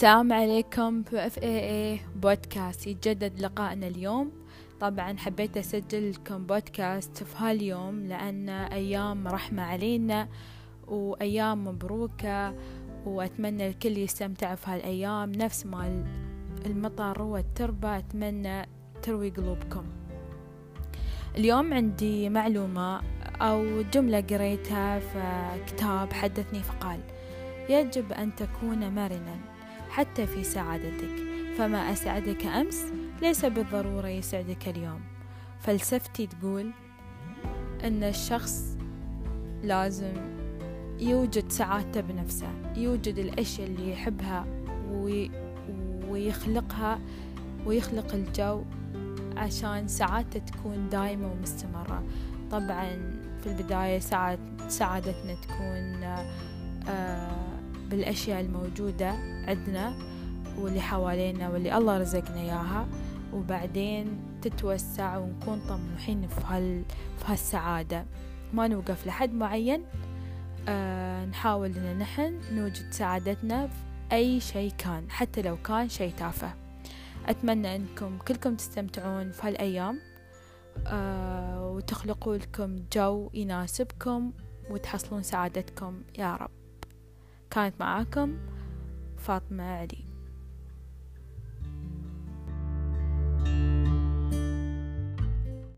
السلام عليكم في اف اي اي بودكاست يتجدد لقائنا اليوم. طبعا حبيت اسجل لكم بودكاست في هاليوم لأن أيام رحمة علينا وأيام مبروكة وأتمنى الكل يستمتع في هالأيام. نفس ما المطر والتربة أتمنى تروي قلوبكم. اليوم عندي معلومة أو جملة قريتها في كتاب حدثني فقال يجب أن تكون مرنا. حتى في سعادتك. فما أسعدك أمس ليس بالضرورة يسعدك اليوم. فلسفتي تقول أن الشخص لازم يوجد سعادته بنفسه يوجد الأشياء اللي يحبها وي ويخلقها ويخلق الجو عشان سعادته تكون دايمة ومستمرة. طبعا في البداية سعاد سعادتنا تكون آه بالأشياء الموجودة عندنا واللي حوالينا واللي الله رزقنا إياها. وبعدين تتوسع ونكون طموحين في, هال في هالسعادة. ما نوقف لحد معين. آه نحاول إن نحن نوجد سعادتنا في أي شيء كان حتى لو كان شيء تافه. أتمنى أنكم كلكم تستمتعون في هالأيام. آه وتخلقوا لكم جو يناسبكم وتحصلون سعادتكم. يا رب. كانت معاكم فاطمة علي.